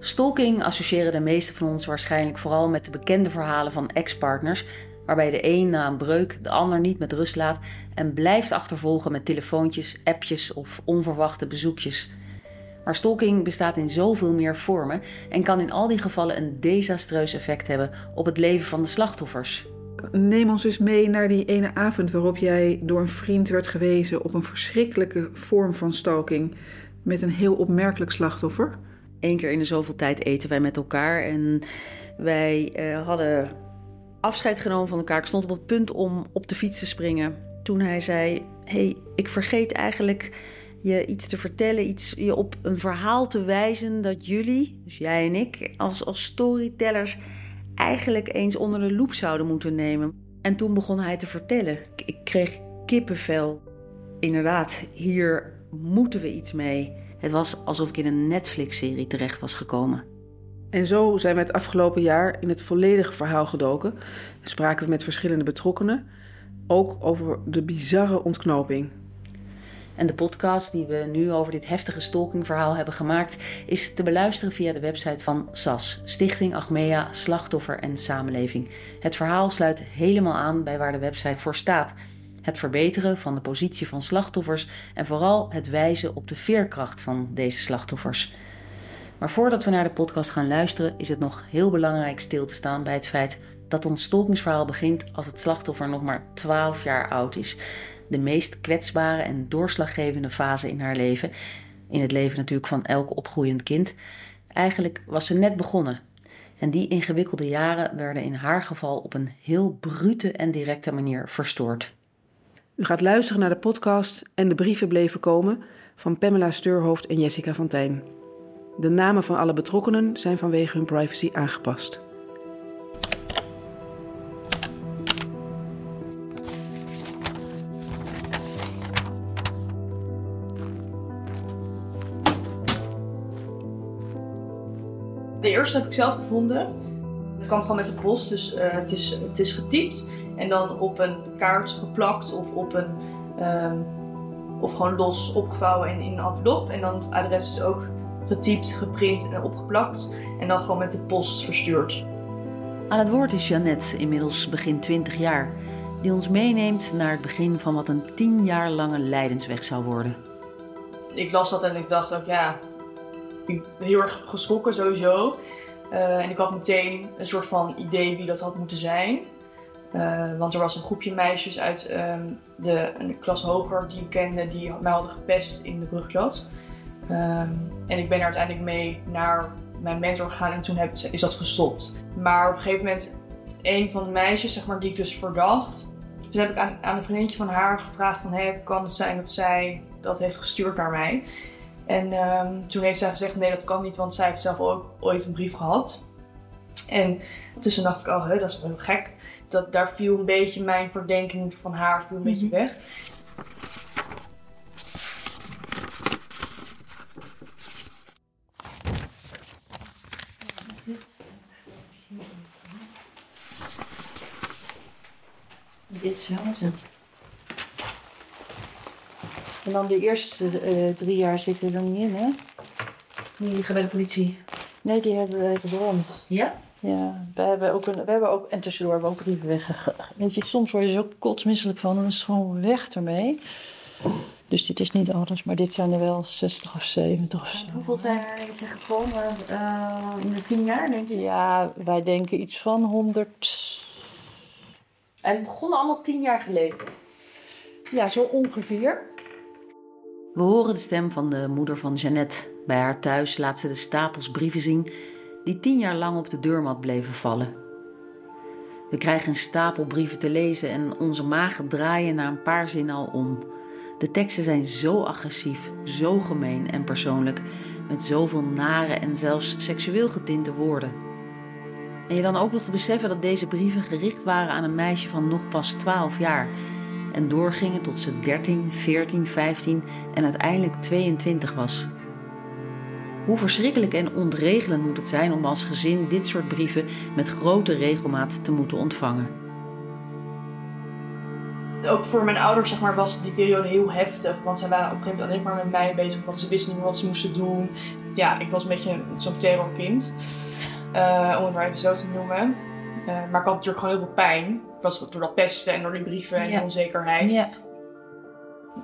Stalking associëren de meesten van ons waarschijnlijk vooral met de bekende verhalen van ex-partners, waarbij de een na een breuk de ander niet met rust laat en blijft achtervolgen met telefoontjes, appjes of onverwachte bezoekjes. Maar stalking bestaat in zoveel meer vormen en kan in al die gevallen een desastreus effect hebben op het leven van de slachtoffers. Neem ons eens mee naar die ene avond waarop jij door een vriend werd gewezen op een verschrikkelijke vorm van stalking met een heel opmerkelijk slachtoffer. Eén keer in de zoveel tijd eten wij met elkaar en wij uh, hadden afscheid genomen van elkaar. Ik stond op het punt om op de fiets te springen toen hij zei: hey, ik vergeet eigenlijk je iets te vertellen, iets, je op een verhaal te wijzen dat jullie, dus jij en ik, als, als storytellers eigenlijk eens onder de loep zouden moeten nemen. En toen begon hij te vertellen. Ik kreeg kippenvel. Inderdaad, hier moeten we iets mee. Het was alsof ik in een Netflix-serie terecht was gekomen. En zo zijn we het afgelopen jaar in het volledige verhaal gedoken. Spraken we met verschillende betrokkenen, ook over de bizarre ontknoping. En de podcast die we nu over dit heftige stalkingverhaal hebben gemaakt, is te beluisteren via de website van SAS, Stichting Achmea Slachtoffer en Samenleving. Het verhaal sluit helemaal aan bij waar de website voor staat. Het verbeteren van de positie van slachtoffers en vooral het wijzen op de veerkracht van deze slachtoffers. Maar voordat we naar de podcast gaan luisteren, is het nog heel belangrijk stil te staan bij het feit dat ons stalkingsverhaal begint als het slachtoffer nog maar 12 jaar oud is de meest kwetsbare en doorslaggevende fase in haar leven. In het leven natuurlijk van elk opgroeiend kind. Eigenlijk was ze net begonnen. En die ingewikkelde jaren werden in haar geval op een heel brute en directe manier verstoord. U gaat luisteren naar de podcast En de brieven bleven komen van Pamela Steurhoofd en Jessica van. De namen van alle betrokkenen zijn vanwege hun privacy aangepast. De eerste heb ik zelf gevonden. Het kwam gewoon met de post, dus uh, het, is, het is getypt en dan op een kaart geplakt of op een um, of gewoon los opgevouwen in, in een envelop. En dan het adres is ook getypt, geprint en opgeplakt. En dan gewoon met de post verstuurd. Aan het woord is Jeannette, inmiddels begin 20 jaar, die ons meeneemt naar het begin van wat een 10 jaar lange leidensweg zou worden. Ik las dat en ik dacht ook, ja, heel erg geschrokken sowieso. Uh, en ik had meteen een soort van idee wie dat had moeten zijn. Uh, want er was een groepje meisjes uit um, de een klas hoger die ik kende, die mij hadden gepest in de brugklas. Um, en ik ben er uiteindelijk mee naar mijn mentor gegaan en toen is dat gestopt. Maar op een gegeven moment, een van de meisjes zeg maar, die ik dus verdacht, toen heb ik aan, een vriendje van haar gevraagd van, hey, kan het zijn dat zij dat heeft gestuurd naar mij? En um, toen heeft zij gezegd: nee, dat kan niet, want zij heeft zelf ook ooit een brief gehad. En tussen dacht ik: oh, hè, dat is wel gek. Dat, daar viel een beetje mijn verdenking van haar viel een beetje mhm. weg. Dit is wel zo. En dan de eerste uh, drie jaar zitten er niet in, hè? Die liggen bij de politie. Nee, die hebben wij gebrand. Ja? Ja, we hebben ook, een, we hebben ook en tussendoor hebben we ook brieven je, soms word je er zo kotsmisselijk van, dan is het gewoon weg ermee. Dus dit is niet alles, maar dit zijn er wel 60 of 70 of zo. Hoeveel zijn er je gekomen uh, in de 10 jaar, denk je? Ja, wij denken iets van 100. En het begon allemaal 10 jaar geleden? Ja, zo ongeveer. We horen de stem van de moeder van Jeannette. Bij haar thuis laat ze de stapels brieven zien die tien jaar lang op de deurmat bleven vallen. We krijgen een stapel brieven te lezen en onze magen draaien na een paar zinnen al om. De teksten zijn zo agressief, zo gemeen en persoonlijk, met zoveel nare en zelfs seksueel getinte woorden. En je dan ook nog te beseffen dat deze brieven gericht waren aan een meisje van nog pas 12 jaar en doorgingen tot ze 13, 14, 15 en uiteindelijk 22 was. Hoe verschrikkelijk en ontregelend moet het zijn om als gezin dit soort brieven met grote regelmaat te moeten ontvangen. Ook voor mijn ouders zeg maar, was die periode heel heftig. Want zij waren op een gegeven moment alleen maar met mij bezig. Want ze wisten niet meer wat ze moesten doen. Ja, ik was een beetje zo'n terrorkind. Uh, om het maar even zo te noemen. Uh, maar ik had natuurlijk gewoon heel veel pijn. Was door dat pesten en door die brieven en Ja. onzekerheid. Ja.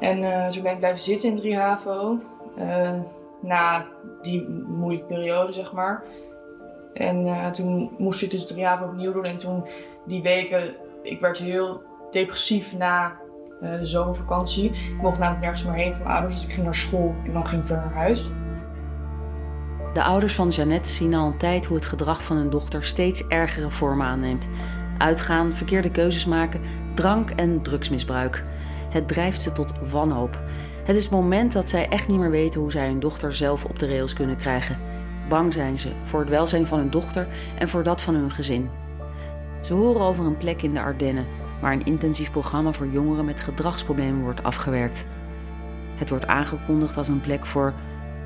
En eh, zo ben ik blijven zitten in 3 HAVO. eh, na die moeilijke periode, zeg maar. En eh, toen moest ik dus 3 HAVO opnieuw doen. En toen die weken, ik werd heel depressief na eh, de zomervakantie. Ik mocht namelijk nergens meer heen van mijn ouders. Dus ik ging naar school en dan ging ik weer naar huis. De ouders van Jeannette zien al een tijd hoe het gedrag van hun dochter steeds ergere vormen aanneemt. Uitgaan, verkeerde keuzes maken, drank en drugsmisbruik. Het drijft ze tot wanhoop. Het is het moment dat zij echt niet meer weten hoe zij hun dochter zelf op de rails kunnen krijgen. Bang zijn ze voor het welzijn van hun dochter en voor dat van hun gezin. Ze horen over een plek in de Ardennen waar een intensief programma voor jongeren met gedragsproblemen wordt afgewerkt. Het wordt aangekondigd als een plek voor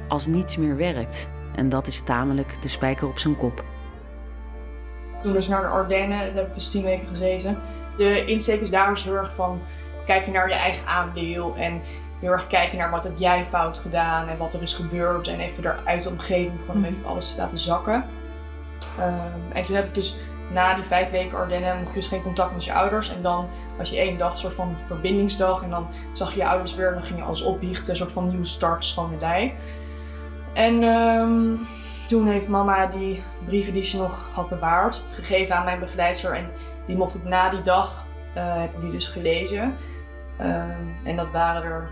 als niets meer werkt. En dat is tamelijk de spijker op zijn kop. Toen dus naar de Ardennen, daar heb ik dus tien weken gezeten. De insteek is daar heel erg van kijken naar je eigen aandeel en heel erg kijken naar wat heb jij fout gedaan en wat er is gebeurd en even eruit de omgeving gewoon even alles laten zakken. Ehm, en toen heb ik dus na die vijf weken Ardennen mocht je dus geen contact met je ouders en dan was je één dag een soort van verbindingsdag en dan zag je je ouders weer en dan ging je alles opbiechten, een soort van nieuwe start, schone. En ehm, toen heeft mama die brieven die ze nog had bewaard, gegeven aan mijn begeleidster. En die mocht ik na die dag, eh, heb ik die dus gelezen. Ehm, en dat waren er,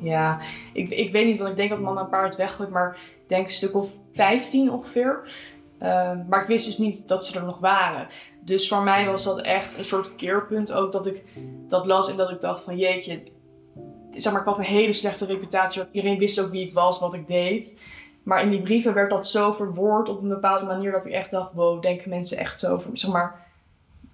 ja, ik, ik weet niet, want ik denk dat mama een paar had weggooid, maar ik denk een stuk of 15 ongeveer. Ehm, maar ik wist dus niet dat ze er nog waren. Dus voor mij was dat echt een soort keerpunt ook, dat ik dat las en dat ik dacht van jeetje, zeg maar, ik had een hele slechte reputatie. Iedereen wist ook wie ik was, wat ik deed. Maar in die brieven werd dat zo verwoord op een bepaalde manier dat ik echt dacht, wow, denken mensen echt zo over, zeg maar,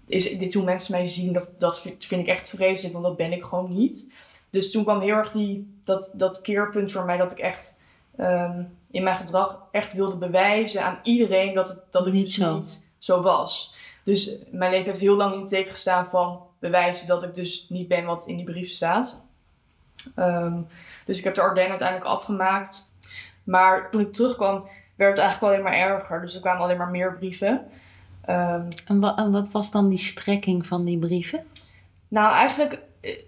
is dit hoe mensen mij zien? Dat, dat vind ik echt vreselijk, want dat ben ik gewoon niet. Dus toen kwam heel erg die, dat, dat keerpunt voor mij dat ik echt ehm, in mijn gedrag echt wilde bewijzen aan iedereen dat, het, dat ik Niet dus zo. niet zo was. Dus mijn leven heeft heel lang in teken gestaan van bewijzen dat ik dus niet ben wat in die brief staat. Ehm, dus ik heb de Ardennen uiteindelijk afgemaakt. Maar toen ik terugkwam, werd het eigenlijk alleen maar erger. Dus er kwamen alleen maar meer brieven. Ehm, En, wa- en wat was dan die strekking van die brieven? nou, eigenlijk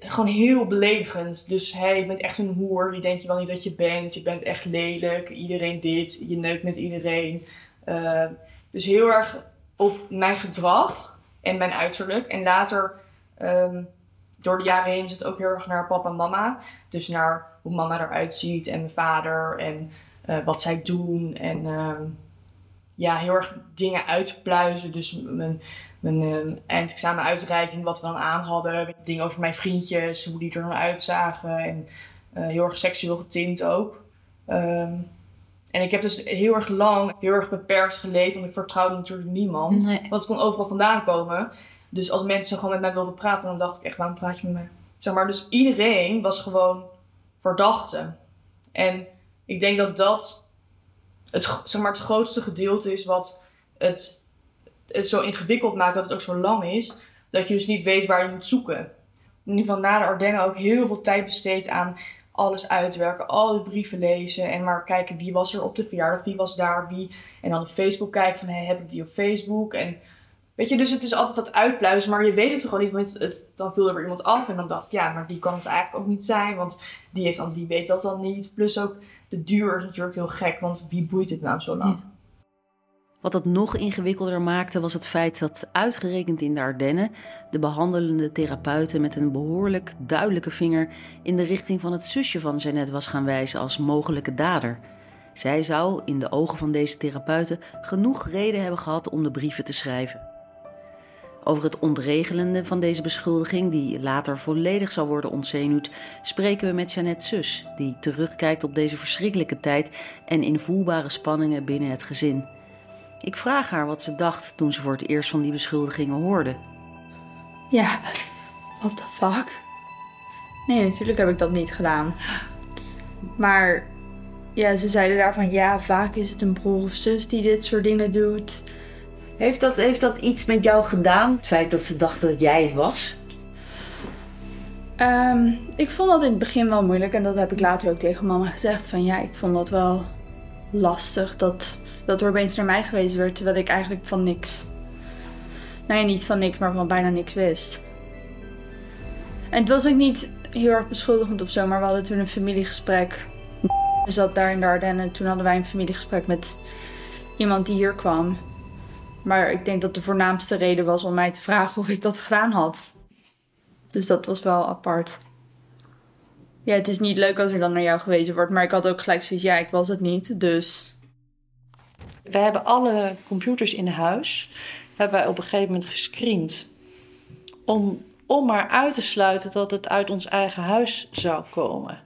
gewoon heel beledigend. Dus je bent echt een hoer. Wie denk je wel niet dat je bent? Je bent echt lelijk. Iedereen dit. Je neukt met iedereen. Ehm, dus heel erg op mijn gedrag en mijn uiterlijk. En later, ehm, door de jaren heen, is het ook heel erg naar papa en mama. Dus naar hoe mama eruit ziet en mijn vader en eh, wat zij doen. En ehm, ja, heel erg dingen uitpluizen. Dus mijn, mijn ehm, eindexamen uitreiking, wat we dan aan hadden. Dingen over mijn vriendjes, hoe die er dan uitzagen. En eh, heel erg seksueel getint ook. Ehm, en ik heb dus heel erg lang, heel erg beperkt geleefd. Want ik vertrouwde natuurlijk niemand. Nee. Want het kon overal vandaan komen. Dus als mensen gewoon met mij wilden praten, dan dacht ik echt, waarom praat je met mij? Zeg maar, dus iedereen was gewoon verdachte. En ik denk dat dat het, zeg maar, het grootste gedeelte is wat het, het zo ingewikkeld maakt dat het ook zo lang is. Dat je dus niet weet waar je moet zoeken. In ieder geval na de Ardennen ook heel veel tijd besteed aan alles uitwerken, al die brieven lezen en maar kijken wie was er op de verjaardag, wie was daar, wie. En dan op Facebook kijken van, hey, heb ik die op Facebook? En weet je, dus het is altijd dat uitpluizen, maar je weet het gewoon niet, want het, dan viel er weer iemand af en dan dacht ik, ja, maar die kan het eigenlijk ook niet zijn, want die, heeft dan, die weet dat dan niet. Plus ook de duur is natuurlijk heel gek, want wie boeit het nou zo lang? Wat het nog ingewikkelder maakte was het feit dat uitgerekend in de Ardennen de behandelende therapeuten met een behoorlijk duidelijke vinger in de richting van het zusje van Jeannette was gaan wijzen als mogelijke dader. Zij zou in de ogen van deze therapeuten genoeg reden hebben gehad om de brieven te schrijven. Over het ontregelende van deze beschuldiging, die later volledig zal worden ontzenuwd, spreken we met Jeannette's zus, die terugkijkt op deze verschrikkelijke tijd en invoelbare spanningen binnen het gezin. Ik vraag haar wat ze dacht toen ze voor het eerst van die beschuldigingen hoorde. Ja, what the fuck? Nee, natuurlijk heb ik dat niet gedaan. Maar ja, ze zeiden daarvan, ja, vaak is het een broer of zus die dit soort dingen doet. Heeft dat, heeft dat iets met jou gedaan? Het feit dat ze dachten dat jij het was? Ehm, ik vond dat in het begin wel moeilijk en dat heb ik later ook tegen mama gezegd. Van ja, ik vond dat wel lastig dat, dat er opeens naar mij gewezen werd terwijl ik eigenlijk van niks. Nou ja, niet van niks, maar van bijna niks wist. En het was ook niet heel erg beschuldigend of zo, maar we hadden toen een familiegesprek. zat daar in de Ardennen. Toen hadden wij een familiegesprek met iemand die hier kwam. Maar ik denk dat de voornaamste reden was om mij te vragen of ik dat gedaan had. Dus dat was wel apart. Ja, het is niet leuk als er dan naar jou gewezen wordt, maar ik had ook gelijk zoiets, ja, ik was het niet, dus... We hebben alle computers in huis, hebben wij op een gegeven moment gescreend. Om, om maar uit te sluiten dat het uit ons eigen huis zou komen.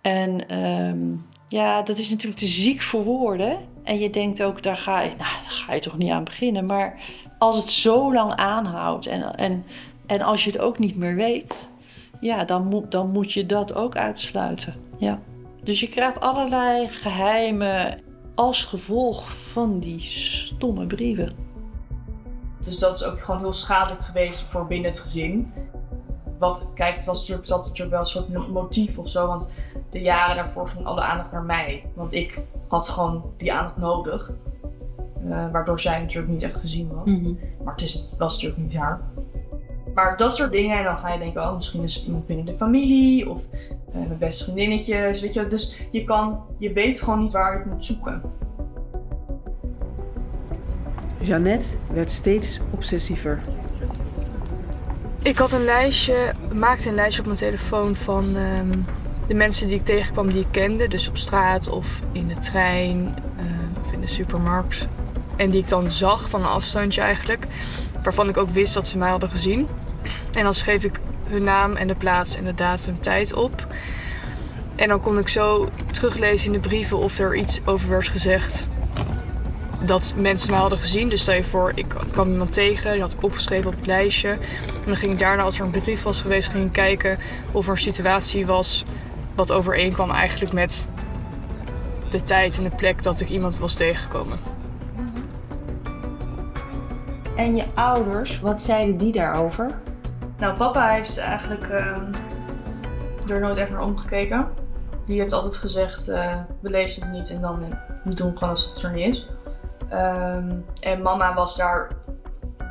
En ehm, ja, dat is natuurlijk te ziek voor woorden. En je denkt ook, daar ga je, nou, daar ga je toch niet aan beginnen. Maar als het zo lang aanhoudt en, en, en als je het ook niet meer weet, ja, dan moet, dan moet je dat ook uitsluiten. Ja. Dus je krijgt allerlei geheimen als gevolg van die stomme brieven. Dus dat is ook gewoon heel schadelijk geweest voor binnen het gezin. Wat, kijk, het was natuurlijk, zat natuurlijk wel een soort motief of zo. Want de jaren daarvoor ging alle aandacht naar mij. Want ik had gewoon die aandacht nodig. Uh, waardoor zij natuurlijk niet echt gezien was. Mhm. Maar het, is, het was natuurlijk niet haar. Maar dat soort dingen. En dan ga je denken, oh, misschien is het iemand binnen de familie. Of eh, mijn beste vriendinnetjes. Weet je. Dus je, kan, je weet gewoon niet waar je het moet zoeken. Jeannette werd steeds obsessiever. Ik had een lijstje, maakte een lijstje op mijn telefoon van ehm, de mensen die ik tegenkwam die ik kende. Dus op straat of in de trein eh, of in de supermarkt. En die ik dan zag van een afstandje eigenlijk. Waarvan ik ook wist dat ze mij hadden gezien. En dan schreef ik hun naam en de plaats en de datum tijd op. En dan kon ik zo teruglezen in de brieven of er iets over werd gezegd dat mensen mij hadden gezien. Dus stel je voor, ik kwam iemand tegen, die had ik opgeschreven op het lijstje. En dan ging ik daarna, als er een brief was geweest, ging ik kijken of er een situatie was wat overeenkwam eigenlijk met de tijd en de plek dat ik iemand was tegengekomen. En je ouders, wat zeiden die daarover? Nou, papa heeft eigenlijk ehm, er nooit echt naar omgekeken. Die heeft altijd gezegd, eh, we lezen het niet en dan eh, we doen gewoon als het er niet is. Ehm, en mama was daar,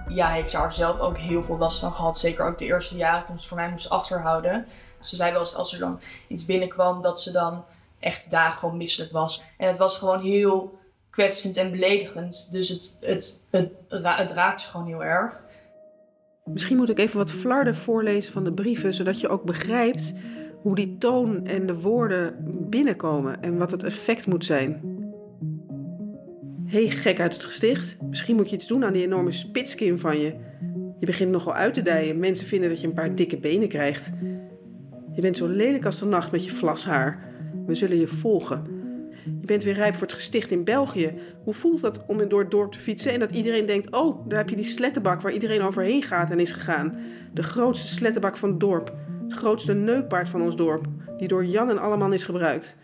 ja, heeft daar zelf ook heel veel last van gehad. Zeker ook de eerste jaren toen ze voor mij moest achterhouden. Ze zei wel eens als er dan iets binnenkwam dat ze dan echt dagen gewoon misselijk was. En het was gewoon heel kwetsend en beledigend. Dus het, het, het, het raakt ze gewoon heel erg. Misschien moet ik even wat flarden voorlezen van de brieven, zodat je ook begrijpt hoe die toon en de woorden binnenkomen en wat het effect moet zijn. Hey, gek uit het gesticht. Misschien moet je iets doen aan die enorme spitskin van je. Je begint nogal uit te dijen. Mensen vinden dat je een paar dikke benen krijgt. Je bent zo lelijk als de nacht met je vlashaar. We zullen je volgen. Je bent weer rijp voor het gesticht in België. Hoe voelt dat om door het dorp te fietsen en dat iedereen denkt: oh, daar heb je die slettenbak waar iedereen overheen gaat en is gegaan. De grootste slettenbak van het dorp. Het grootste neukpaard van ons dorp, die door Jan en Alleman is gebruikt.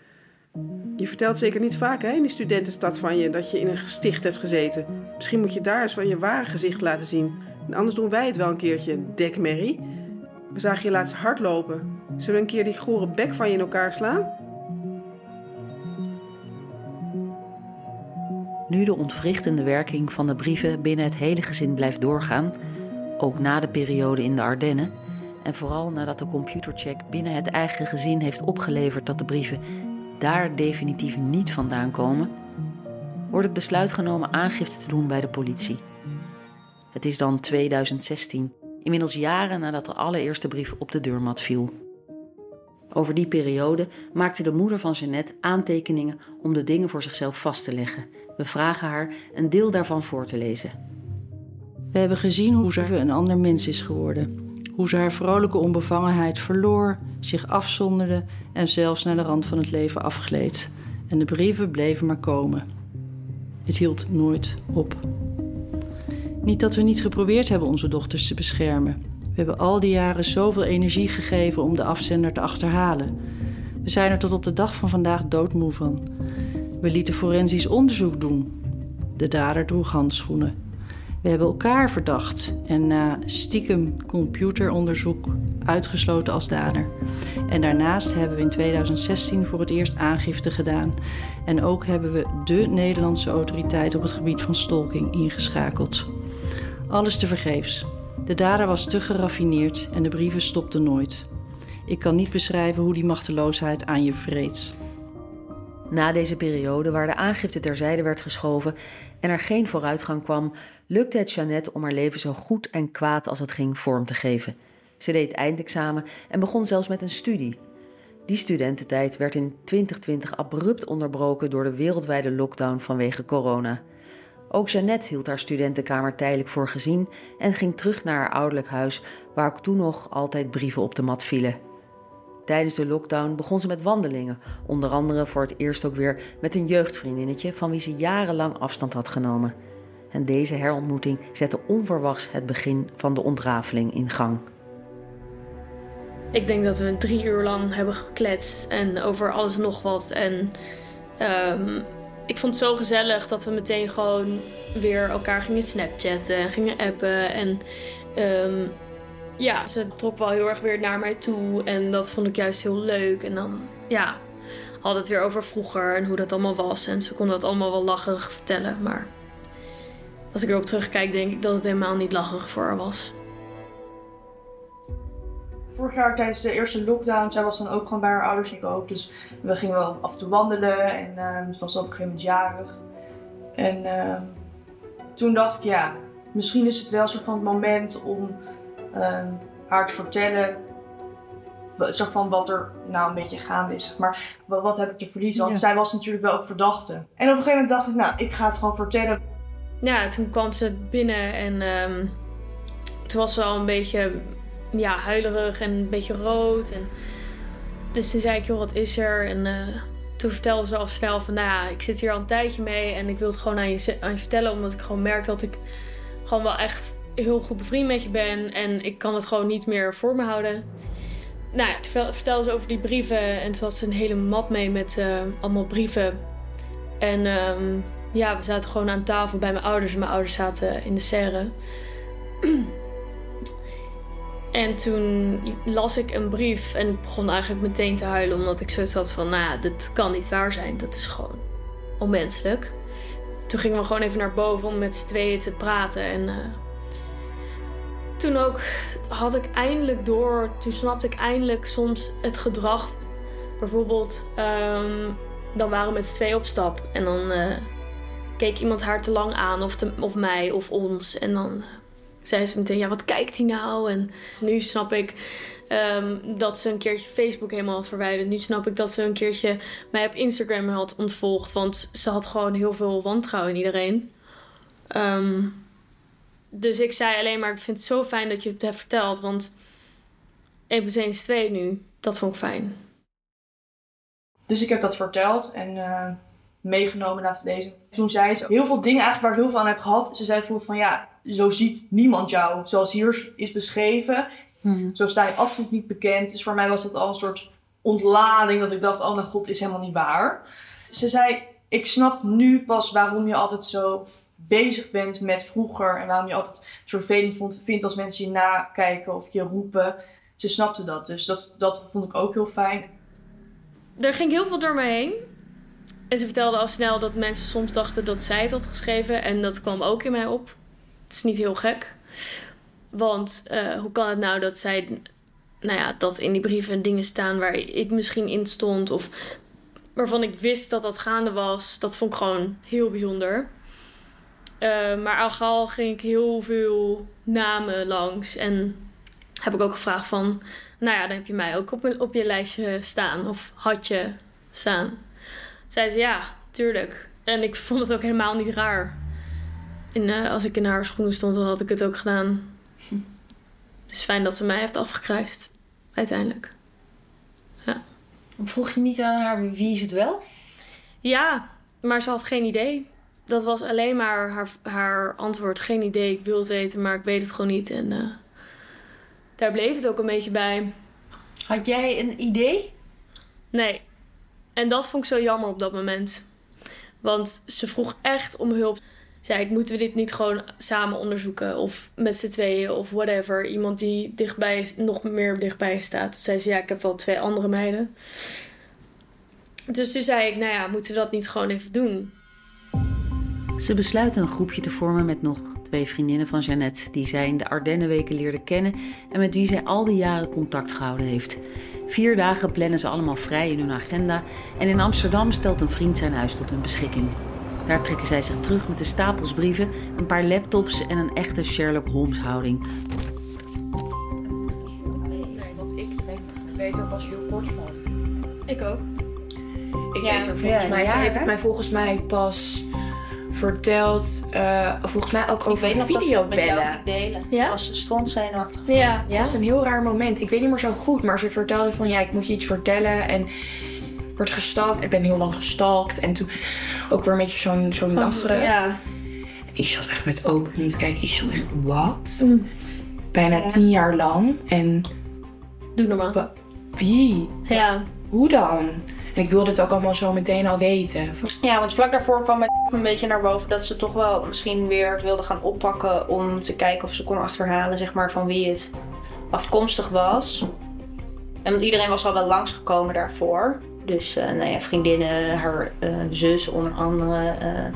Je vertelt zeker niet vaak hè, in die studentenstad van je dat je in een gesticht hebt gezeten. Misschien moet je daar eens van je ware gezicht laten zien. En anders doen wij het wel een keertje, dekmerrie. We zagen je laatst hardlopen. Zullen we een keer die gore bek van je in elkaar slaan? Nu de ontwrichtende werking van de brieven binnen het hele gezin blijft doorgaan, ook na de periode in de Ardennen, en vooral nadat de computercheck binnen het eigen gezin heeft opgeleverd dat de brieven daar definitief niet vandaan komen, wordt het besluit genomen aangifte te doen bij de politie. Het is dan 2016, inmiddels jaren nadat de allereerste brief op de deurmat viel. Over die periode maakte de moeder van Jeannette aantekeningen om de dingen voor zichzelf vast te leggen. We vragen haar een deel daarvan voor te lezen. We hebben gezien hoe ze een ander mens is geworden. Hoe ze haar vrolijke onbevangenheid verloor, zich afzonderde en zelfs naar de rand van het leven afgleed. En de brieven bleven maar komen. Het hield nooit op. Niet dat we niet geprobeerd hebben onze dochters te beschermen. We hebben al die jaren zoveel energie gegeven om de afzender te achterhalen. We zijn er tot op de dag van vandaag doodmoe van. We lieten forensisch onderzoek doen. De dader droeg handschoenen. We hebben elkaar verdacht en na stiekem computeronderzoek uitgesloten als dader. En daarnaast hebben we in 2016 voor het eerst aangifte gedaan. En ook hebben we de Nederlandse autoriteit op het gebied van stalking ingeschakeld. Alles te vergeefs. De dader was te geraffineerd en de brieven stopten nooit. Ik kan niet beschrijven hoe die machteloosheid aan je vreet. Na deze periode, waar de aangifte terzijde werd geschoven en er geen vooruitgang kwam, lukte het Jeannette om haar leven zo goed en kwaad als het ging vorm te geven. Ze deed eindexamen en begon zelfs met een studie. Die studententijd werd in 2020 abrupt onderbroken door de wereldwijde lockdown vanwege corona. Ook Jeannette hield haar studentenkamer tijdelijk voor gezien en ging terug naar haar ouderlijk huis, waar ook toen nog altijd brieven op de mat vielen. Tijdens de lockdown begon ze met wandelingen, onder andere voor het eerst ook weer met een jeugdvriendinnetje van wie ze jarenlang afstand had genomen. En deze herontmoeting zette onverwachts het begin van de ontrafeling in gang. Ik denk dat we drie uur lang hebben gekletst en over alles nog wat. En um, ik vond het zo gezellig dat we meteen gewoon weer elkaar gingen snapchatten en gingen appen. En um, ja, ze trok wel heel erg weer naar mij toe. En dat vond ik juist heel leuk. En dan, ja, hadden het weer over vroeger en hoe dat allemaal was. En ze kon dat allemaal wel lacherig vertellen. Maar als ik erop terugkijk, denk ik dat het helemaal niet lacherig voor haar was. Vorig jaar tijdens de eerste lockdown, zij was dan ook gewoon bij haar ouders, ik ook. Dus we gingen wel af en toe wandelen en uh, het was op een gegeven moment jarig. En uh, toen dacht ik, ja, misschien is het wel een soort van het moment om uh, haar te vertellen zeg van wat er nou een beetje gaande is. Zeg maar wat, wat heb ik te verliezen? Want zij was natuurlijk wel ook verdachte. En op een gegeven moment dacht ik, nou, ik ga het gewoon vertellen. Ja, toen kwam ze binnen en um, toen was ze wel een beetje ja, huilerig en een beetje rood. En dus toen zei ik, joh, wat is er? En uh, toen vertelde ze al snel van, nou ja, ik zit hier al een tijdje mee en ik wil het gewoon aan je, aan je vertellen, omdat ik gewoon merk dat ik gewoon wel echt heel goed bevriend met je ben en ik kan het gewoon niet meer voor me houden. Nou ja, toen vertelde ze over die brieven en toen had ze een hele map mee met uh, allemaal brieven. En um, ja, we zaten gewoon aan tafel bij mijn ouders en mijn ouders zaten in de serre. En toen las ik een brief en ik begon eigenlijk meteen te huilen. Omdat ik zoiets had van, nou, dit kan niet waar zijn. Dat is gewoon onmenselijk. Toen gingen we gewoon even naar boven om met z'n tweeën te praten. En uh, toen ook had ik eindelijk door, toen snapte ik eindelijk soms het gedrag. Bijvoorbeeld, um, dan waren we met z'n tweeën op stap. En dan uh, keek iemand haar te lang aan, of, of mij of ons. En dan... Uh, zei ze meteen, ja, wat kijkt hij nou? En nu snap ik um, dat ze een keertje Facebook helemaal had verwijderd. Nu snap ik dat ze een keertje mij op Instagram had ontvolgd. Want ze had gewoon heel veel wantrouwen in iedereen. Um, dus ik zei alleen maar, ik vind het zo fijn dat je het hebt verteld. Want 1 plus 1 is 2 nu. Dat vond ik fijn. Dus ik heb dat verteld en uh, meegenomen laten lezen. Toen zei ze heel veel dingen eigenlijk waar ik heel veel aan heb gehad. Ze zei bijvoorbeeld van ja, zo ziet niemand jou zoals hier is beschreven. Hmm. Zo sta je absoluut niet bekend. Dus voor mij was dat al een soort ontlading dat ik dacht, oh mijn god, is helemaal niet waar. Ze zei, ik snap nu pas waarom je altijd zo bezig bent met vroeger en waarom je altijd vervelend vond, vindt als mensen je nakijken of je roepen. Ze snapte dat, dus dat, dat vond ik ook heel fijn. Er ging heel veel door me heen. En ze vertelde al snel dat mensen soms dachten dat zij het had geschreven. En dat kwam ook in mij op. Het is niet heel gek. Want uh, hoe kan het nou dat zij, nou ja, dat in die brieven dingen staan waar ik misschien in stond of waarvan ik wist dat dat gaande was. Dat vond ik gewoon heel bijzonder. Uh, maar al ging ik heel veel namen langs en heb ik ook gevraagd van, nou ja, dan heb je mij ook op, op je lijstje staan of had je staan. Zei ze ja, tuurlijk. En ik vond het ook helemaal niet raar. En uh, als ik in haar schoenen stond, dan had ik het ook gedaan. Hm. Het is fijn dat ze mij heeft afgekruist. Uiteindelijk. Ja. Vroeg je niet aan haar wie is het wel? Ja, maar ze had geen idee. Dat was alleen maar haar, haar antwoord. Geen idee, ik wil het weten, maar ik weet het gewoon niet. En uh, daar bleef het ook een beetje bij. Had jij een idee? Nee. En dat vond ik zo jammer op dat moment. Want ze vroeg echt om hulp. Zei ik, moeten we dit niet gewoon samen onderzoeken? Of met z'n tweeën of whatever. Iemand die dichtbij, nog meer dichtbij staat. Toen zei ze, ja, ik heb wel twee andere meiden. Dus toen zei ik, nou ja, moeten we dat niet gewoon even doen? Ze besluiten een groepje te vormen met nog twee vriendinnen van Jeannette, die zij in de Ardennenweken leerde kennen en met wie zij al die jaren contact gehouden heeft. Vier dagen plannen ze allemaal vrij in hun agenda en in Amsterdam stelt een vriend zijn huis tot hun beschikking. Daar trekken zij zich terug met de stapels brieven, een paar laptops en een echte Sherlock Holmes houding. Want ik weet er pas heel kort van. Ik ook. Ik Ja. weet er volgens Ja, mij, ja, hij heeft het mij volgens mij pas verteld, eh, volgens mij ook Ik over weet nog dat ze het met jou videobellen. delen. Ja? Was ze strontzenuwachtig. Ja. Ja? Dat is een heel raar moment. Ik weet niet meer zo goed, maar ze vertelde van ja, ik moet je iets vertellen en wordt gestalkt. Ik ben heel lang gestalkt en toen ook weer een beetje zo'n zo'n lacherig. Ja. Ik zat echt met open te kijken. Ik zat echt, wat? Mm. Bijna tien jaar lang. En Doe normaal. Wie? Ja. Hoe dan? En ik wilde het ook allemaal zo meteen al weten. Ja, want vlak daarvoor kwam het een beetje naar boven dat ze toch wel misschien weer het wilde gaan oppakken om te kijken of ze kon achterhalen, zeg maar, van wie het afkomstig was. En want iedereen was al wel langsgekomen daarvoor. Dus eh, nou ja, vriendinnen, haar eh, zus onder andere, eh, eh,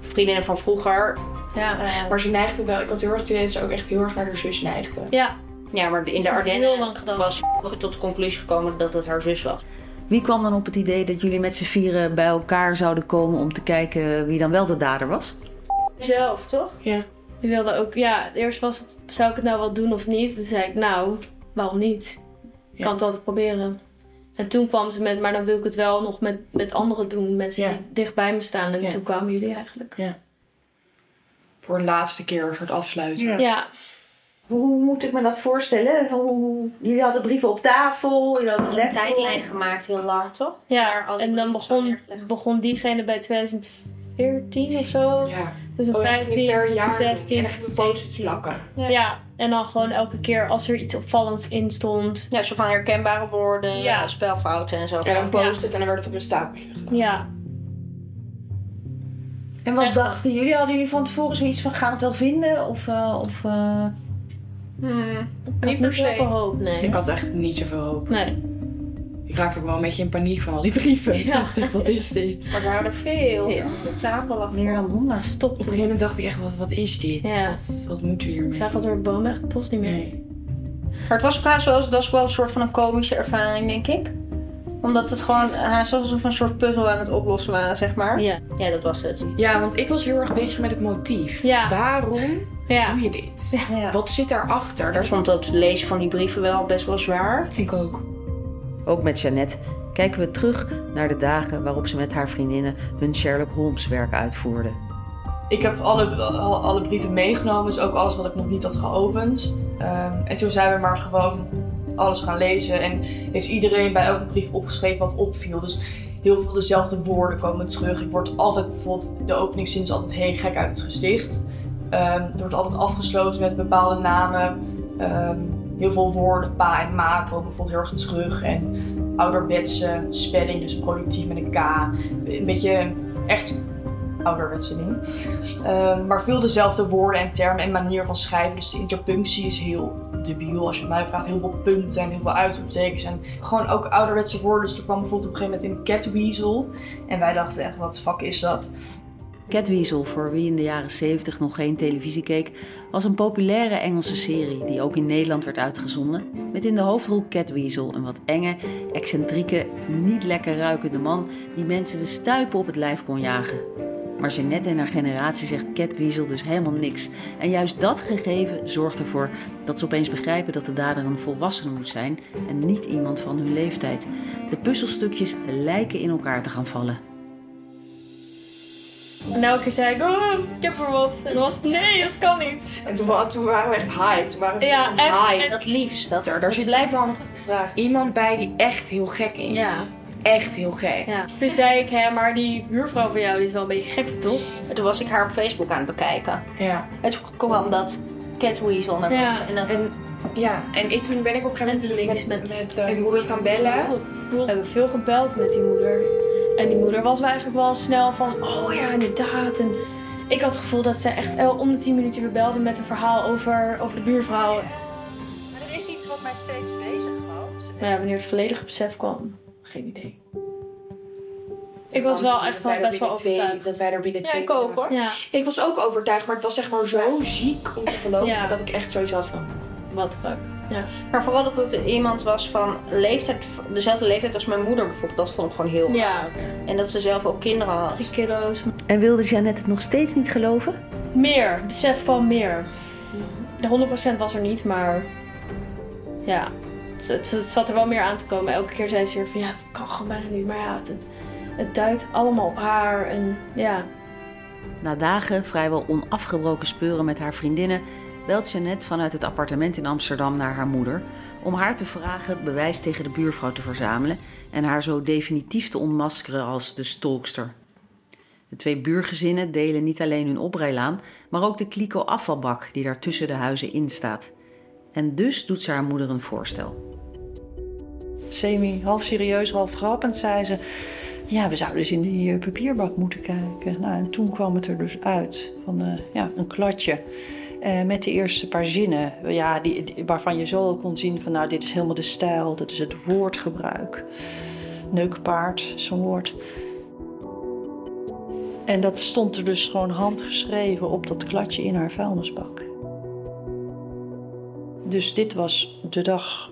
vriendinnen van vroeger. Ja. Maar ze neigde wel. Ik had heel erg het idee dat ze ook echt heel erg naar haar zus neigde. Ja. ja, maar in de Ardennen lang gedaan. was ook tot de conclusie gekomen dat het haar zus was. Wie kwam dan op het idee dat jullie met z'n vieren bij elkaar zouden komen om te kijken wie dan wel de dader was? Zelf, toch? Ja. Die wilde ook, ja, eerst was het, zou ik het nou wel doen of niet? Toen zei ik, nou, waarom niet? Ik Ja. kan het altijd proberen. En toen kwam ze met, maar dan wil ik het wel nog met, met anderen doen. Mensen Ja. die dicht bij me staan. En Ja. toen kwamen jullie eigenlijk. Voor een laatste keer een soort afsluiten. Ja. Ja. Hoe moet ik me dat voorstellen? Hoe, jullie hadden brieven op tafel, jullie hadden een tijdlijn gemaakt, heel lang, toch? Ja, en dan begon, begon diegene bij 2014 of zo. Ja. Dus een Oh, ja, 15, per jaar. 16, En dan plakken. Ja, en dan gewoon elke keer als er iets opvallends in stond. Ja, zo van herkenbare woorden, Ja. ja. spelfouten en zo. En dan post het en dan werd het op een stapeltje gedaan. Ja. En wat Echt? dachten jullie? Hadden jullie van tevoren zoiets van gaan we het wel vinden? Of, eh, of eh, Hmm, Ik had niet zoveel hoop, nee. Ik had echt niet zoveel hoop. Nee. Ik raakte ook wel een beetje in paniek van al die brieven. Ik dacht echt, wat is dit? Maar er waren er veel. Ja. De tafel lag meer dan honderd? Op Stop een gegeven moment dacht ik echt, wat, wat is dit? Ja. Wat, wat moeten we Ik hiermee? zag het door de boom echt de post niet meer. Nee. Maar het was ook haast wel, dat was wel een soort van een komische ervaring, denk ik. Omdat het gewoon haast alsof we een soort puzzel aan het oplossen waren, zeg maar. Ja. Ja, dat was het. Ja, want ik was heel erg bezig met het motief. Ja. Waarom Ja. doe je dit? Ja. Wat zit daarachter? Ik Daar vond dat lezen van die brieven wel best wel zwaar. ik ook. Ook met Jeannette kijken we terug naar de dagen waarop ze met haar vriendinnen hun Sherlock Holmes werk uitvoerde. Ik heb alle, alle, brieven meegenomen, dus ook alles wat ik nog niet had geopend. Ehm, en toen zijn we maar gewoon alles gaan lezen. En heeft iedereen bij elke brief opgeschreven wat opviel. Dus heel veel dezelfde woorden komen terug. Ik word altijd bijvoorbeeld, de openingszin is altijd heel gek uit het gesticht. Ehm, er wordt altijd afgesloten met bepaalde namen. Ehm, heel veel woorden, pa en ma komen bijvoorbeeld heel erg terug. En ouderwetse spelling, dus productief met een K. Een beetje echt ouderwetse ding. Ehm, maar veel dezelfde woorden en termen en manier van schrijven. Dus de interpunctie is heel debiel. Als je mij vraagt, heel veel punten en heel veel uitroeptekens. En gewoon ook ouderwetse woorden. Dus er kwam bijvoorbeeld op een gegeven moment in catweasel. En wij dachten echt, wat fuck is dat? Catweasel, voor wie in de jaren 70 nog geen televisie keek, was een populaire Engelse serie die ook in Nederland werd uitgezonden. Met in de hoofdrol Catweasel, een wat enge, excentrieke, niet lekker ruikende man die mensen de stuipen op het lijf kon jagen. Maar Jeannette en haar generatie zegt Catweasel dus helemaal niks. En juist dat gegeven zorgt ervoor dat ze opeens begrijpen dat de dader een volwassene moet zijn en niet iemand van hun leeftijd. De puzzelstukjes lijken in elkaar te gaan vallen. En elke keer zei ik, oh, ik heb er wat. En dan was het, nee, dat kan niet. En toen, toen waren we echt hyped. Toen waren we Ja, echt hyped. En- liefst. Dat Er, daar zit iemand, iemand bij die echt heel gek is. Ja, Echt heel gek. ja. Toen zei ik, hè, maar die buurvrouw van jou die is wel een beetje gek, toch? En toen was ik haar op Facebook aan het bekijken. Ja. En toen kwam dat Catweasel naar Ja. boven. En dat, En, ja, en ik, toen ben ik op een gegeven moment met, met- met, eh, mijn moeder gaan bellen. We hebben veel gebeld met die moeder. En die moeder was eigenlijk wel snel van, oh ja, inderdaad. En ik had het gevoel dat ze echt el- om de 10 minuten weer belde met een verhaal over, over de buurvrouw. Maar er is iets wat mij steeds bezighoudt. Maar ja, wanneer het volledige besef kwam, geen idee. Ik was wel echt wel best wel overtuigd. Dat wij er binnen Ja, twee ik ook hoor. Ja, Ik was ook overtuigd, maar het was zeg maar zo ziek om te geloven Ja. dat ik echt zoiets had van. wat fuck. Maar vooral dat het iemand was van leeftijd, dezelfde leeftijd als mijn moeder bijvoorbeeld. Dat vond ik gewoon heel Ja, En dat ze zelf ook kinderen had. die kiddo's. En wilde Jeannette het nog steeds niet geloven? Meer, besef van meer. De 100% was er niet, maar ja, het, het, het zat er wel meer aan te komen. Elke keer zei ze weer van ja, het kan gewoon bijna niet. Maar ja, het, het, het duidt allemaal op haar en ja. Na dagen vrijwel onafgebroken speuren met haar vriendinnen belt vanuit het appartement in Amsterdam naar haar moeder om haar te vragen bewijs tegen de buurvrouw te verzamelen en haar zo definitief te ontmaskeren als de stalkster. De twee buurgezinnen delen niet alleen hun oprijlaan, maar ook de kliko afvalbak die daar tussen de huizen in staat. En dus doet ze haar moeder een voorstel. Semi, half serieus, half grappend, zei ze... Ja, we zouden eens in die eh, papierbak moeten kijken. Nou, en toen kwam het er dus uit van eh, ja, een kladje. Eh, met de eerste paar zinnen. Ja, die, waarvan je zo kon zien van... Nou, dit is helemaal de stijl. Dat is het woordgebruik. Neukpaard, zo'n woord. En dat stond er dus gewoon handgeschreven op dat kladje in haar vuilnisbak. Dus dit was de dag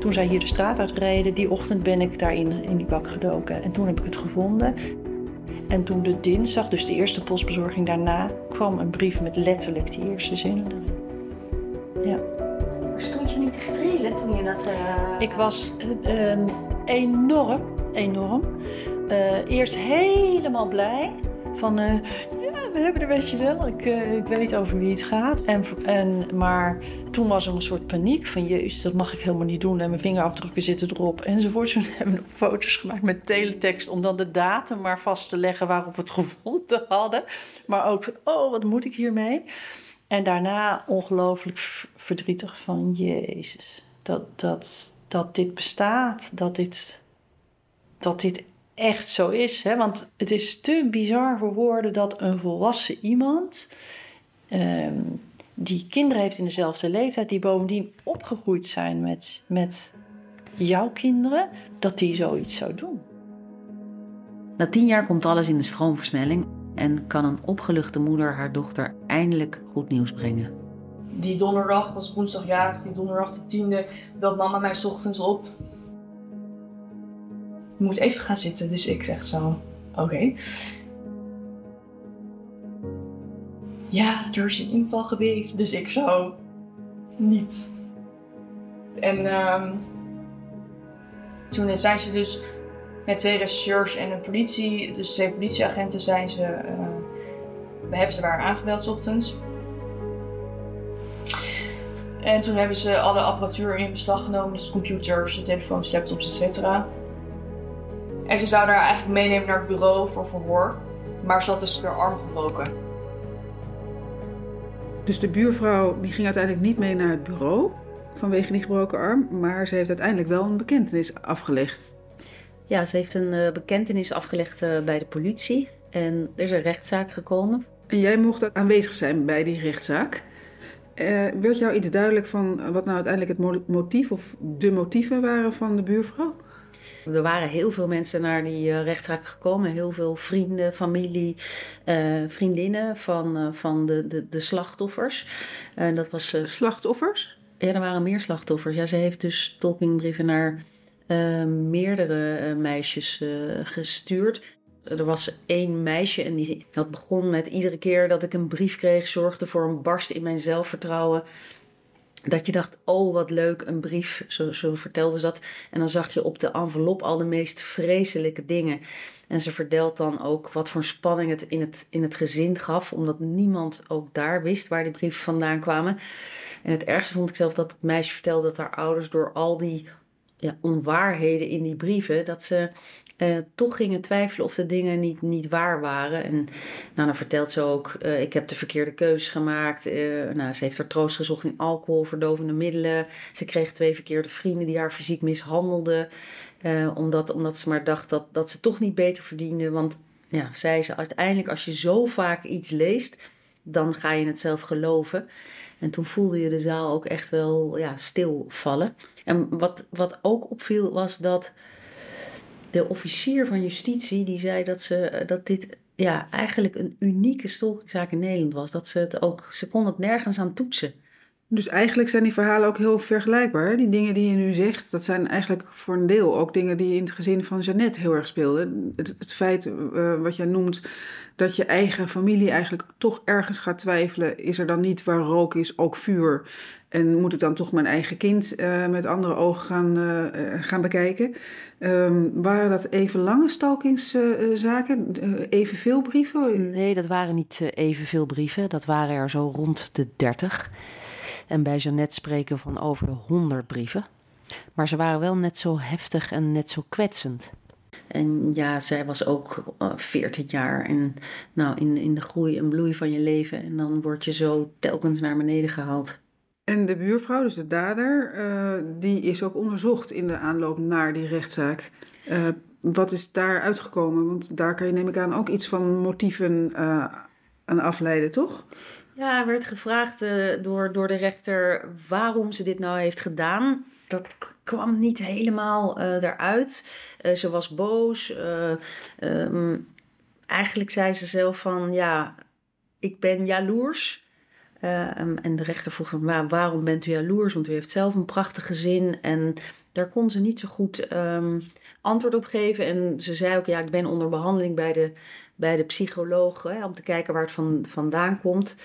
toen zij hier de straat uitreden, die ochtend ben ik daarin in die bak gedoken. En toen heb ik het gevonden. En toen de dinsdag, dus de eerste postbezorging daarna, kwam een brief met letterlijk die eerste zinnen erin. Ja. Stond je niet te trillen toen je dat... Ik was eh, ehm, enorm, enorm. eh, eerst helemaal blij. Van, eh, we hebben er, je wel, ik, eh, ik weet over wie het gaat. En, en, maar toen was er een soort paniek van, jezus, dat mag ik helemaal niet doen. En mijn vingerafdrukken zitten erop, enzovoort. Toen hebben we foto's gemaakt met teletext om dan de datum maar vast te leggen waarop we het gevonden hadden. Maar ook van, oh, wat moet ik hiermee? En daarna ongelooflijk verdrietig van, jezus, dat, dat, dat dit bestaat, dat dit, dat dit echt zo is. Hè? Want het is te bizar voor woorden dat een volwassen iemand... ehm, die kinderen heeft in dezelfde leeftijd... die bovendien opgegroeid zijn met, met jouw kinderen... dat die zoiets zou doen. Na tien jaar komt alles in de stroomversnelling en kan een opgeluchte moeder haar dochter eindelijk goed nieuws brengen. Die donderdag, was woensdag jarig, die donderdag de tiende, belt mama mij 's ochtends op. Je moet even gaan zitten, dus ik zeg zo, oké. Ja, er is een inval geweest, dus ik zo, niet. En ehm, toen zijn ze dus met twee rechercheurs en een politie, dus twee politieagenten zijn ze, eh, we hebben ze waar aangebeld 's ochtends. En toen hebben ze alle apparatuur in beslag genomen, dus computers, de telefoons, laptops, etc. En ze zouden haar eigenlijk meenemen naar het bureau voor verhoor, maar ze had dus haar arm gebroken. Dus de buurvrouw die ging uiteindelijk niet mee naar het bureau vanwege die gebroken arm, maar ze heeft uiteindelijk wel een bekentenis afgelegd. Ja, ze heeft een eh, bekentenis afgelegd eh, bij de politie en er is een rechtszaak gekomen. En jij mocht aanwezig zijn bij die rechtszaak. Eh, werd jou iets duidelijk van wat nou uiteindelijk het mo- motief of de motieven waren van de buurvrouw? Er waren heel veel mensen naar die eh, rechtszaak gekomen. Heel veel vrienden, familie, eh, vriendinnen van, eh, van de, de, de slachtoffers. En dat was... Slachtoffers? Ja, er waren meer slachtoffers. Ja, ze heeft dus stalkingbrieven naar meerdere meisjes gestuurd. Er was één meisje en die, dat begon met iedere keer dat ik een brief kreeg, zorgde voor een barst in mijn zelfvertrouwen. Dat je dacht, oh wat leuk, een brief, zo, zo vertelde ze dat. En dan zag je op de envelop al de meest vreselijke dingen. En ze vertelt dan ook wat voor spanning het in het, in het gezin gaf, omdat niemand ook daar wist waar die brieven vandaan kwamen. En het ergste vond ik zelf dat het meisje vertelde dat haar ouders door al die ja, onwaarheden in die brieven, dat ze eh, toch gingen twijfelen of de dingen niet, niet waar waren. En nou, dan vertelt ze ook, eh, ik heb de verkeerde keuzes gemaakt. Eh, nou, ze heeft er troost gezocht in alcohol, verdovende middelen. Ze kreeg twee verkeerde vrienden die haar fysiek mishandelden. Omdat, omdat ze maar dacht dat, dat ze toch niet beter verdiende. Want ja, zei ze, uiteindelijk als je zo vaak iets leest, dan ga je het zelf geloven. En toen voelde je de zaal ook echt wel ja, stilvallen. En wat, wat ook opviel was dat de officier van justitie die zei dat, ze, dat dit ja, eigenlijk een unieke stalkingzaak in Nederland was. Dat ze het ook, ze kon het nergens aan toetsen. Dus eigenlijk zijn die verhalen ook heel vergelijkbaar. Die dingen die je nu zegt, dat zijn eigenlijk voor een deel ook dingen die in het gezin van Jeannette heel erg speelden. Het, feit uh, wat jij noemt dat je eigen familie eigenlijk toch ergens gaat twijfelen. Is er dan niet waar rook is ook vuur? En moet ik dan toch mijn eigen kind uh, met andere ogen gaan, uh, gaan bekijken? Um, waren dat even lange stalkingszaken? evenveel brieven? Nee, dat waren niet evenveel brieven. Dat waren er zo rond de 30. En bij Jeannette spreken van over de 100 brieven. Maar ze waren wel net zo heftig en net zo kwetsend. En ja, zij was ook uh, 14 jaar. En nou, in, in de groei en bloei van je leven. En dan word je zo telkens naar beneden gehaald. En de buurvrouw, dus de dader, uh, die is ook onderzocht in de aanloop naar die rechtszaak. Uh, wat is daar uitgekomen? Want daar kan je, neem ik aan, ook iets van motieven uh, aan afleiden, toch? Ja, er werd gevraagd uh, door, door de rechter waarom ze dit nou heeft gedaan. Dat kwam niet helemaal uh, eruit. Uh, ze was boos. Um, eigenlijk zei ze zelf van ja, ik ben jaloers. Um, en de rechter vroeg van waarom bent u jaloers? Want u heeft zelf een prachtig gezin. En daar kon ze niet zo goed um, antwoord op geven. En ze zei ook ja, ik ben onder behandeling bij de bij de psycholoog hè, om te kijken waar het van, vandaan komt.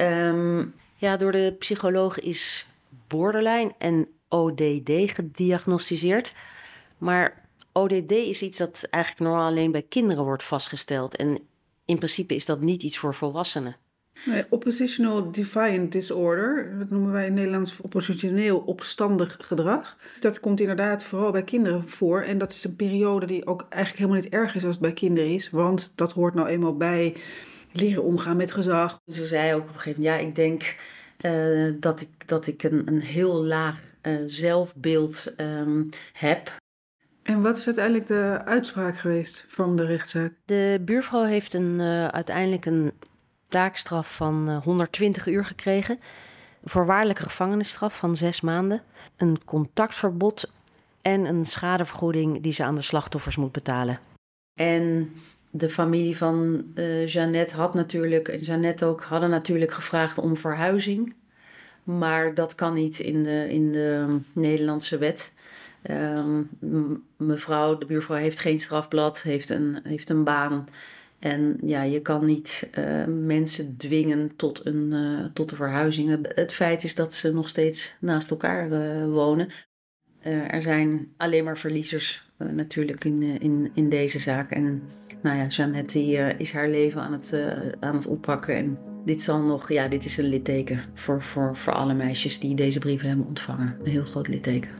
Um, ja, door de psycholoog is borderline en ODD gediagnosticeerd. Maar ODD is iets dat eigenlijk normaal alleen bij kinderen wordt vastgesteld. En in principe is dat niet iets voor volwassenen. Nee, oppositional defiant disorder, dat noemen wij in het Nederlands oppositioneel opstandig gedrag. Dat komt inderdaad vooral bij kinderen voor. En dat is een periode die ook eigenlijk helemaal niet erg is als het bij kinderen is. Want dat hoort nou eenmaal bij leren omgaan met gezag. Ze zei ook op een gegeven moment, ja, ik denk uh, dat ik, dat ik een, een heel laag uh, zelfbeeld um, heb. En wat is uiteindelijk de uitspraak geweest van de rechtszaak? De buurvrouw heeft een, uh, uiteindelijk een taakstraf van 120 uur gekregen. Voorwaardelijke gevangenisstraf van zes maanden. Een contactverbod en een schadevergoeding die ze aan de slachtoffers moet betalen. En de familie van uh, Jeannette had natuurlijk, en Jeannette ook, hadden natuurlijk gevraagd om verhuizing. Maar dat kan niet in de, in de Nederlandse wet. Um, mevrouw, de buurvrouw, heeft geen strafblad, heeft een, heeft een baan. En ja, je kan niet uh, mensen dwingen tot een, uh, tot een verhuizing. Het feit is dat ze nog steeds naast elkaar uh, wonen. er zijn alleen maar verliezers natuurlijk in, in, in deze zaak. En nou ja, Jeannette die, is haar leven aan het, aan het oppakken. En dit zal nog, ja, dit is een litteken voor, voor, voor alle meisjes die deze brieven hebben ontvangen. Een heel groot litteken.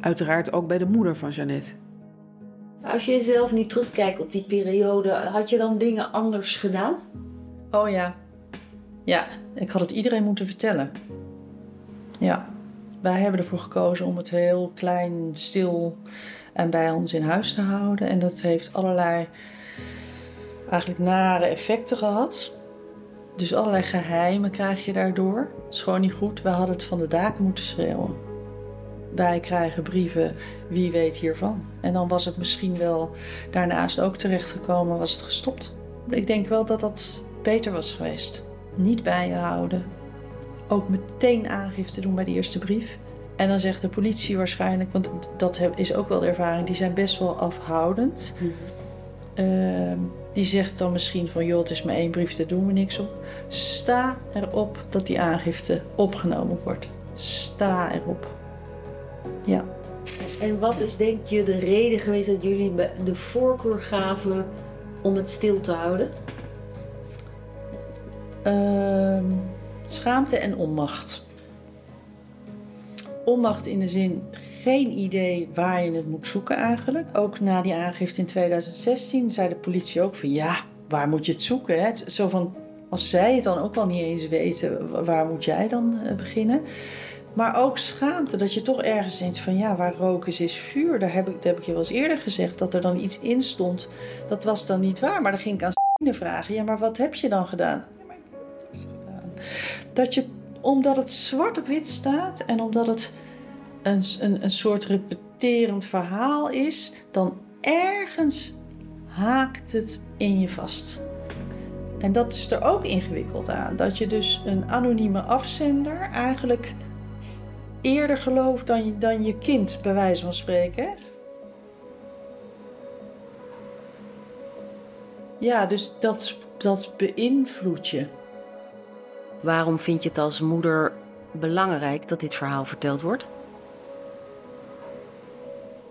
Uiteraard ook bij de moeder van Jeannette. Als je zelf nu terugkijkt op die periode, had je dan dingen anders gedaan? Oh ja. Ja, ik had het iedereen moeten vertellen. Ja. Wij hebben ervoor gekozen om het heel klein, stil en bij ons in huis te houden. En dat heeft allerlei eigenlijk nare effecten gehad. Dus allerlei geheimen krijg je daardoor. Dat is gewoon niet goed. We hadden het van de daken moeten schreeuwen. Wij krijgen brieven, wie weet hiervan. En dan was het misschien wel daarnaast ook terechtgekomen, was het gestopt. Ik denk wel dat dat beter was geweest. Niet bij je houden. Ook meteen aangifte doen bij de eerste brief. En dan zegt de politie waarschijnlijk, want dat is ook wel de ervaring, die zijn best wel afhoudend. Mm. Uh, die zegt dan misschien van, joh, het is maar één brief, daar doen we niks op. Sta erop dat die aangifte opgenomen wordt. Sta erop. Ja. En wat is denk je de reden geweest dat jullie de voorkeur gaven om het stil te houden? Uh, schaamte en onmacht. Onmacht in de zin geen idee waar je het moet zoeken eigenlijk. Ook na die aangifte in 2016 zei de politie ook van ja, waar moet je het zoeken? Hè? Zo van, als zij het dan ook al niet eens weten, waar moet jij dan beginnen? Maar ook schaamte. Dat je toch ergens denkt van ja, waar rook is, vuur. Daar heb ik, dat heb ik je wel eens eerder gezegd. Dat er dan iets in stond. Dat was dan niet waar. Maar dan ging ik aan vragen. Ja, maar wat heb je dan gedaan. Dat je, omdat het zwart op wit staat en omdat het een, een, een soort repeterend verhaal is, dan ergens haakt het in je vast. En dat is er ook ingewikkeld aan. Dat je dus een anonieme afzender eigenlijk eerder gelooft dan je, dan je kind, bij wijze van spreken. Ja, dus dat, dat beïnvloedt je. Waarom vind je het als moeder belangrijk dat dit verhaal verteld wordt?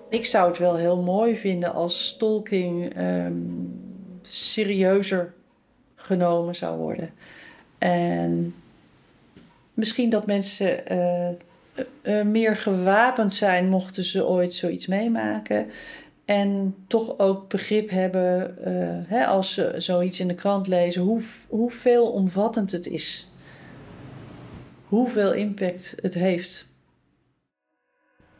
Ik zou het wel heel mooi vinden als stalking ehm, serieuzer genomen zou worden. En misschien dat mensen uh, uh, meer gewapend zijn mochten ze ooit zoiets meemaken. En toch ook begrip hebben uh, hè, als ze zoiets in de krant lezen, hoe, hoe veelomvattend het is. Hoeveel impact het heeft.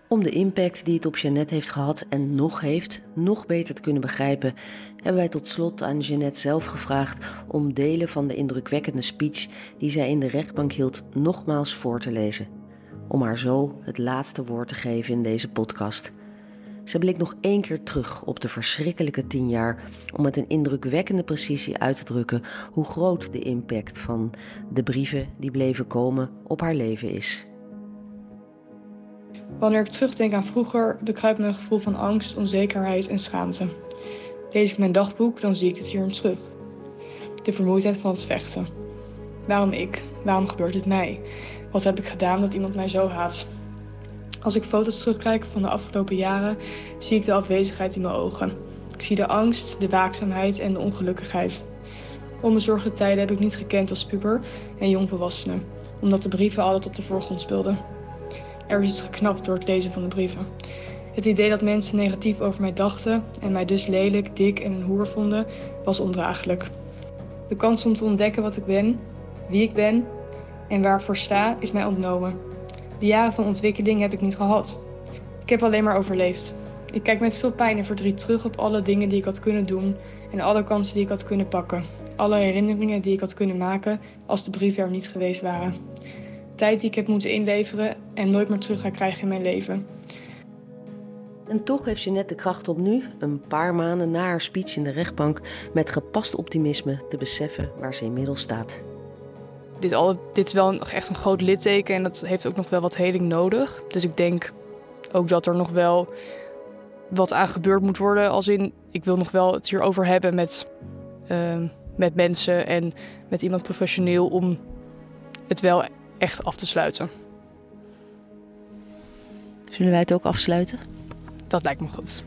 Om de impact die het op Jeannette heeft gehad en nog heeft, nog beter te kunnen begrijpen, hebben wij tot slot aan Jeannette zelf gevraagd om delen van de indrukwekkende speech die zij in de rechtbank hield nogmaals voor te lezen. Om haar zo het laatste woord te geven in deze podcast. Ze blikt nog één keer terug op de verschrikkelijke tien jaar om met een indrukwekkende precisie uit te drukken hoe groot de impact van de brieven die bleven komen op haar leven is. Wanneer ik terugdenk aan vroeger, bekruipt me een gevoel van angst, onzekerheid en schaamte. Lees ik mijn dagboek, dan zie ik het hierin terug. De vermoeidheid van het vechten. Waarom ik? Waarom gebeurt het mij? Wat heb ik gedaan dat iemand mij zo haat? Als ik foto's terugkijk van de afgelopen jaren, zie ik de afwezigheid in mijn ogen. Ik zie de angst, de waakzaamheid en de ongelukkigheid. Onbezorgde tijden heb ik niet gekend als puber en jongvolwassene, omdat de brieven altijd op de voorgrond speelden. Er is iets geknapt door het lezen van de brieven. Het idee dat mensen negatief over mij dachten en mij dus lelijk, dik en een hoer vonden, was ondraaglijk. De kans om te ontdekken wat ik ben, wie ik ben en waar ik voor sta, is mij ontnomen. De jaren van ontwikkeling heb ik niet gehad. Ik heb alleen maar overleefd. Ik kijk met veel pijn en verdriet terug op alle dingen die ik had kunnen doen en alle kansen die ik had kunnen pakken. Alle herinneringen die ik had kunnen maken als de brieven er niet geweest waren. Tijd die ik heb moeten inleveren en nooit meer terug ga krijgen in mijn leven. En toch heeft ze net de kracht om nu, een paar maanden na haar speech in de rechtbank, met gepast optimisme te beseffen waar ze inmiddels staat. Dit, al, dit is wel echt een groot litteken en dat heeft ook nog wel wat heling nodig. Dus ik denk ook dat er nog wel wat aan gebeurd moet worden. Als in, ik wil nog wel het hierover hebben met, uh, met mensen en met iemand professioneel om het wel echt af te sluiten. Zullen wij het ook afsluiten? Dat lijkt me goed.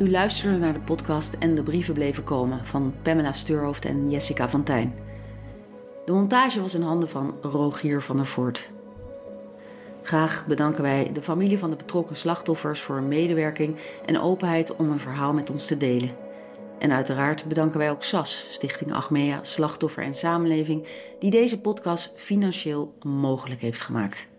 U luisterde naar de podcast En de brieven bleven komen van Pamela Steurhoofd en Jessica van Tijn. De montage was in handen van Rogier van der Voort. Graag bedanken wij de familie van de betrokken slachtoffers voor hun medewerking en openheid om hun verhaal met ons te delen. En uiteraard bedanken wij ook SAS, Stichting Achmea, Slachtoffer en Samenleving, die deze podcast financieel mogelijk heeft gemaakt.